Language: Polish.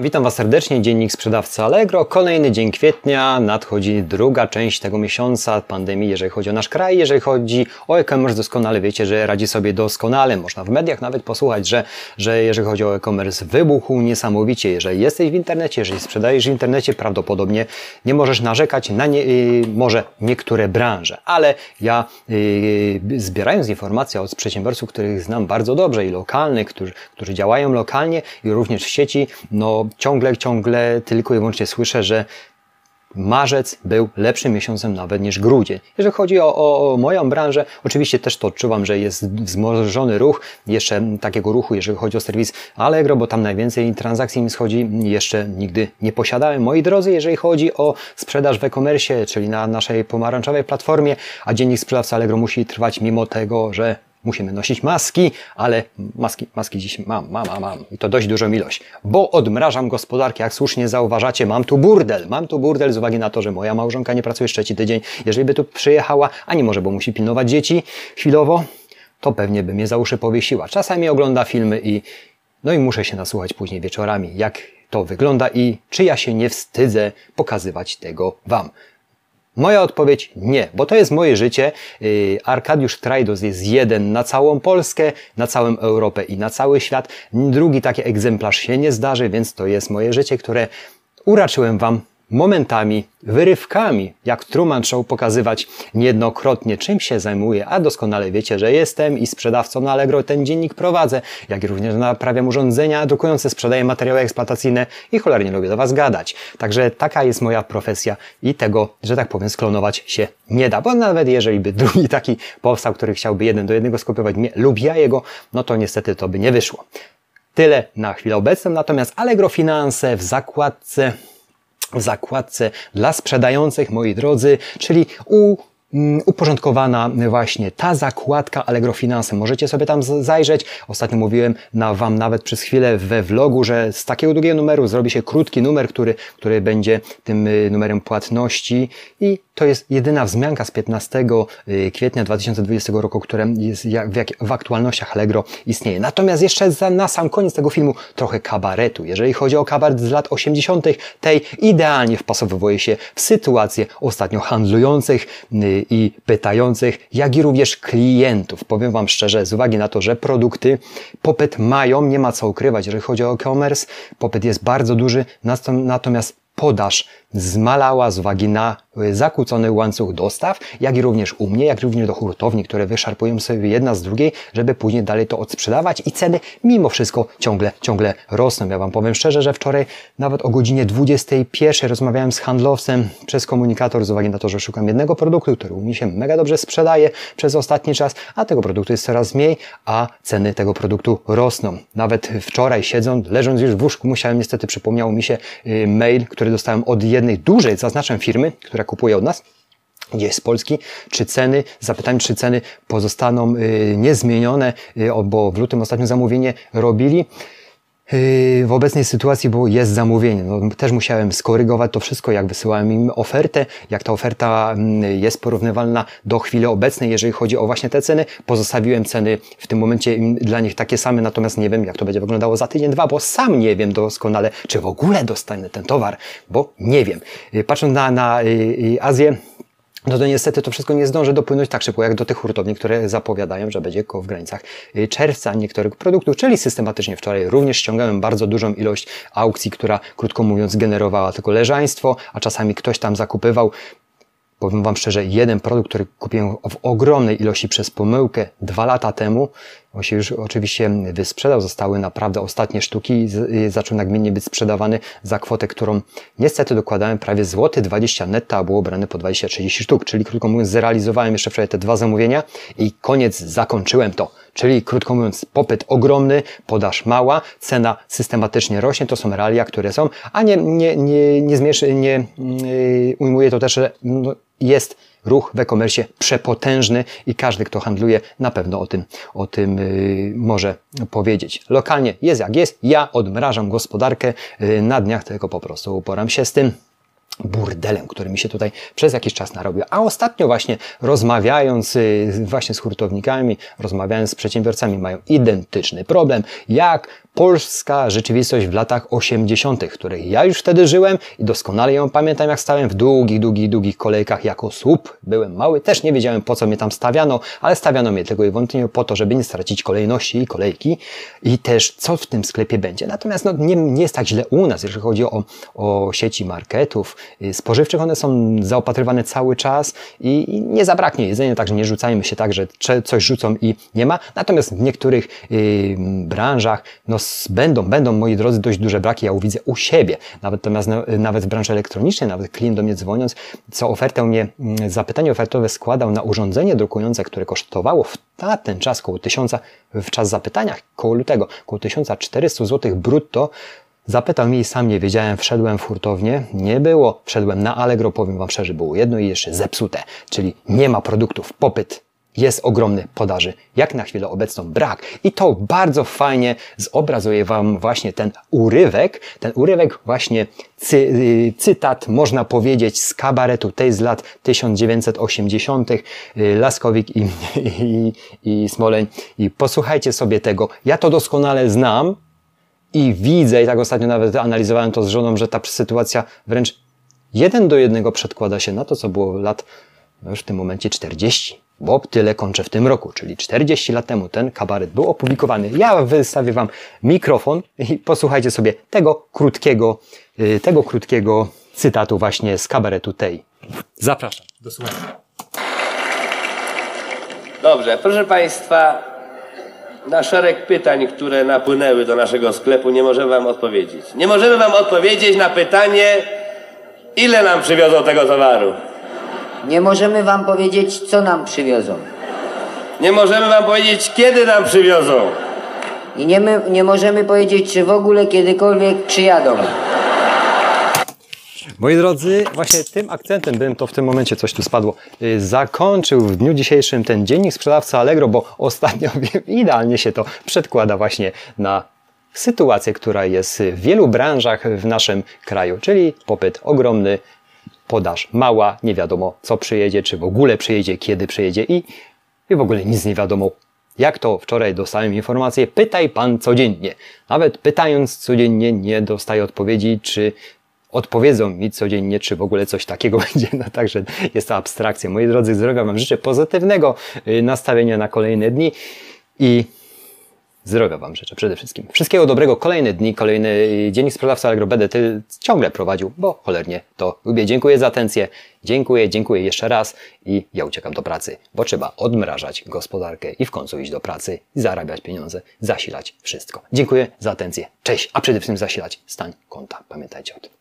Witam Was serdecznie, Dziennik Sprzedawcy Allegro. Kolejny dzień kwietnia, nadchodzi druga część tego miesiąca pandemii, jeżeli chodzi o nasz kraj. Jeżeli chodzi o e-commerce, doskonale wiecie, że radzi sobie doskonale. Można w mediach nawet posłuchać, że, że jeżeli chodzi o e-commerce, wybuchł niesamowicie. Jeżeli jesteś w internecie, jeżeli sprzedajesz w internecie, prawdopodobnie nie możesz narzekać na nie, yy, może niektóre branże. Ale ja yy, zbierając informacje od przedsiębiorców, których znam bardzo dobrze i lokalnych, którzy, którzy działają lokalnie i również w sieci, no ciągle, ciągle tylko i wyłącznie słyszę, że marzec był lepszym miesiącem nawet niż grudzień. Jeżeli chodzi o, o, o, moją branżę, oczywiście też to odczuwam, że jest wzmożony ruch, jeszcze takiego ruchu, jeżeli chodzi o serwis Allegro, bo tam najwięcej transakcji mi schodzi, jeszcze nigdy nie posiadałem. Moi drodzy, jeżeli chodzi o sprzedaż w e-commerce, czyli na naszej pomarańczowej platformie, a dziennik sprzedawcy Allegro musi trwać mimo tego, że musimy nosić maski, ale maski, maski dziś mam, mam, mam, mam. I to dość dużą ilość. Bo odmrażam gospodarkę, jak słusznie zauważacie, mam tu burdel. Mam tu burdel z uwagi na to, że moja małżonka nie pracuje trzeci tydzień. Jeżeli by tu przyjechała, a nie może, bo musi pilnować dzieci chwilowo, to pewnie by mnie za uszy powiesiła. Czasami ogląda filmy i no i muszę się nasłuchać później wieczorami, jak to wygląda i czy ja się nie wstydzę pokazywać tego Wam. Moja odpowiedź nie, bo to jest moje życie. Y, Arkadiusz Trajdos jest jeden na całą Polskę, na całą Europę i na cały świat. Drugi taki egzemplarz się nie zdarzy, więc to jest moje życie, które uraczyłem Wam momentami, wyrywkami, jak Truman Show pokazywać niejednokrotnie, czym się zajmuję, a doskonale wiecie, że jestem i sprzedawcą na Allegro ten dziennik prowadzę, jak również naprawiam urządzenia drukujące, sprzedaję materiały eksploatacyjne i cholernie lubię do Was gadać. Także taka jest moja profesja i tego, że tak powiem, sklonować się nie da, bo nawet jeżeli by drugi taki powstał, który chciałby jeden do jednego skopiować mnie lub ja jego, no to niestety to by nie wyszło. Tyle na chwilę obecną, natomiast Allegro Finanse w zakładce zakładce dla sprzedających, moi drodzy, czyli u mm, uporządkowana właśnie ta zakładka Allegro Finance. Możecie sobie tam zajrzeć. Ostatnio mówiłem na Wam nawet przez chwilę we vlogu, że z takiego długiego numeru zrobi się krótki numer, który, który będzie tym y, numerem płatności i to jest jedyna wzmianka z 15 y, kwietnia 2020 roku, która jest w, aktualnościach Allegro istnieje. Natomiast jeszcze na sam koniec tego filmu trochę kabaretu. Jeżeli chodzi o kabaret z lat 80., tej idealnie wpasowuje się w sytuację ostatnio handlujących y, i pytających, jak i również klientów. Powiem Wam szczerze, z uwagi na to, że produkty popyt mają, nie ma co ukrywać, jeżeli chodzi o e-commerce, popyt jest bardzo duży, natomiast podaż zmalała z uwagi na y, zakłócony łańcuch dostaw, jak i również u mnie, jak również do hurtowni, które wyszarpują sobie jedna z drugiej, żeby później dalej to odsprzedawać i ceny mimo wszystko ciągle, ciągle rosną. Ja Wam powiem szczerze, że wczoraj nawet o godzinie 21 rozmawiałem z handlowcem przez komunikator z uwagi na to, że szukam jednego produktu, który mnie się mega dobrze sprzedaje przez ostatni czas, a tego produktu jest coraz mniej, a ceny tego produktu rosną. Nawet wczoraj siedząc, leżąc już w łóżku, musiałem niestety, przypomniał mi się y, mail, który dostałem od jednej dużej, zaznaczam firmy, która kupuje od nas, gdzie jest z Polski, czy ceny, zapytałem, czy ceny pozostaną y, niezmienione, y, bo w lutym ostatnio zamówienie robili. Yy, w obecnej sytuacji, bo jest zamówienie. No, też musiałem skorygować to wszystko, jak wysyłałem im ofertę, jak ta oferta mm, jest porównywalna do chwili obecnej, jeżeli chodzi o właśnie te ceny. Pozostawiłem ceny w tym momencie dla nich takie same, natomiast nie wiem, jak to będzie wyglądało za tydzień, dwa, bo sam nie wiem doskonale, czy w ogóle dostanę ten towar, bo nie wiem. Yy, patrząc na, na yy, Azję, no to niestety to wszystko nie zdąży dopłynąć tak szybko jak do tych hurtowni, które zapowiadają, że będzie w granicach y, czerwca niektórych produktów, czyli systematycznie wczoraj również ściągałem bardzo dużą ilość aukcji, która krótko mówiąc generowała tylko leżaństwo, a czasami ktoś tam zakupywał Powiem Wam szczerze, jeden produkt, który kupiłem w ogromnej ilości przez pomyłkę dwa lata temu, on się już oczywiście wysprzedał, zostały naprawdę ostatnie sztuki i zaczął nagminnie być sprzedawany za kwotę, którą niestety dokładałem prawie złoty 20 netta, a było brane po 20-30 sztuk, czyli krótko mówiąc zrealizowałem jeszcze wczoraj te dwa zamówienia i koniec, zakończyłem to. Czyli krótko mówiąc popyt ogromny, podaż mała, cena systematycznie rośnie, to są realia, które są, a nie, nie, nie, nie, zmierzy, nie yy, ujmuje to też, że no, jest ruch w e-commerce przepotężny i każdy, kto handluje, na pewno o tym, o tym yy, może powiedzieć. Lokalnie jest jak jest. Ja odmrażam gospodarkę yy, na dniach, tylko po prostu uporam się z tym. Burdelem, który mi się tutaj przez jakiś czas narobił. A ostatnio właśnie rozmawiając y, właśnie z hurtownikami, rozmawiając z przedsiębiorcami, mają identyczny problem, jak polska rzeczywistość w latach 80., w której ja już wtedy żyłem i doskonale ją pamiętam, jak stałem w długich, długich, długich kolejkach jako słup. Byłem mały, też nie wiedziałem po co mnie tam stawiano, ale stawiano mnie tylko i wyłącznie po to, żeby nie stracić kolejności i kolejki i też co w tym sklepie będzie. Natomiast no, nie, nie jest tak źle u nas, jeżeli chodzi o, o sieci marketów spożywczych. One są zaopatrywane cały czas i, nie zabraknie jedzenia, także nie rzucajmy się tak, że coś rzucą i nie ma. Natomiast w niektórych yy, branżach no, będą, będą, moi drodzy, dość duże braki. Ja uwidzę u siebie. Natomiast nawet w branży elektronicznej, nawet klient do mnie dzwoniąc, co ofertę mnie, mm, zapytanie ofertowe składał na urządzenie drukujące, które kosztowało w na ten czas koło 1000, w czas zapytania, koło lutego, koło 1400 zł brutto, Zapytał mnie i sam nie wiedziałem, wszedłem w hurtownię, nie było, wszedłem na Allegro, powiem Wam szczerze, było jedno i jeszcze zepsute, czyli nie ma produktów, popyt jest ogromny podaży, jak na chwilę obecną brak. I to bardzo fajnie zobrazuje Wam właśnie ten urywek, ten urywek właśnie cy, y, cytat, można powiedzieć, z kabaretu tej z lat 1980. Y, Laskowik i, i, i Smoleń. I posłuchajcie sobie tego. Ja to doskonale znam i widzę, i tak ostatnio nawet analizowałem to z żoną, że ta sytuacja wręcz jeden do jednego przedkłada się na to, co było lat, no już w tym momencie 40 bo tyle kończę w tym roku, czyli 40 lat temu ten kabaret był opublikowany. Ja wystawię Wam mikrofon i posłuchajcie sobie tego krótkiego, y, tego krótkiego cytatu właśnie z kabaretu tej. Zapraszam do słuchania. Dobrze, proszę Państwa, na szereg pytań, które napłynęły do naszego sklepu, nie możemy Wam odpowiedzieć. Nie możemy Wam odpowiedzieć na pytanie, ile nam przywiozą tego towaru. Nie możemy wam powiedzieć, co nam przywiozą. Nie możemy wam powiedzieć, kiedy nam przywiozą. I nie, my, nie możemy powiedzieć, czy w ogóle kiedykolwiek przyjadą. Moi drodzy, właśnie tym akcentem bym to w tym momencie coś tu spadło. Y, zakończył w dniu dzisiejszym ten dziennik sprzedawcy Allegro, bo ostatnio idealnie się to przedkłada właśnie na sytuację, która jest w wielu branżach w naszym kraju, czyli popyt ogromny, podaż mała, nie wiadomo co przyjedzie, czy w ogóle przyjedzie, kiedy przyjedzie i, i w ogóle nic nie wiadomo. Jak to wczoraj dostałem informację, pytaj pan codziennie. Nawet pytając codziennie nie dostaję odpowiedzi, czy odpowiedzą mi codziennie, czy w ogóle coś takiego będzie. No także jest to abstrakcja. Moi drodzy, zdrowia Wam życzę pozytywnego y, nastawienia na kolejne dni i Zdrowia Wam życzę przede wszystkim. Wszystkiego dobrego, kolejne dni, kolejny dziennik sprzedawca Allegro będę ty ciągle prowadził, bo cholernie to lubię. Dziękuję za atencję, dziękuję, dziękuję jeszcze raz i ja uciekam do pracy, bo trzeba odmrażać gospodarkę i w końcu iść do pracy, zarabiać pieniądze, zasilać wszystko. Dziękuję za atencję, cześć, a przede wszystkim zasilać stan konta. Pamiętajcie o tym.